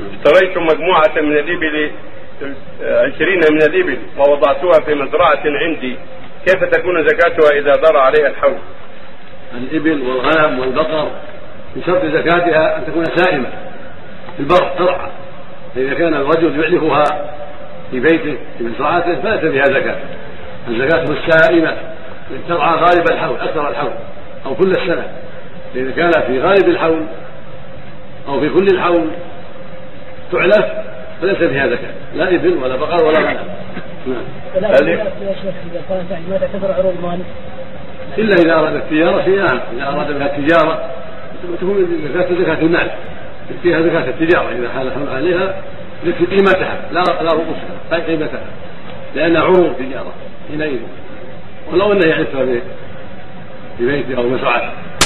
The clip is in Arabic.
اشتريت مجموعة من الإبل عشرين من الإبل ووضعتها في مزرعة عندي. كيف تكون زكاتها إذا دار عليها الحول الإبل والغنم والبقر من شرط زكاتها أن تكون سائمة. في البر ترعى فإذا كان الرجل يعلفها في بيته في مزرعته فليس فيها زكاة. الزكاة السائمة ترعى غالب الحول أكثر الحول أو كل السنة. فإذا كان في غالب الحول أو في كل الحول تعلف فليس فيها زكاة لا إبل ولا بقر ولا غنم نعم. يا شيخ إذا كانت ما تعتبر عروض مال إلا إذا أراد التجارة فيها إذا أراد بها التجارة تكون زكاة زكاة المال. فيها زكاة التجارة إذا حال عليها يكفي قيمتها. لا لا رؤوسها أي قيمتها. لأنها عروض تجارة حينئذ. ولو أنه يعرفها في بيته أو مزرعته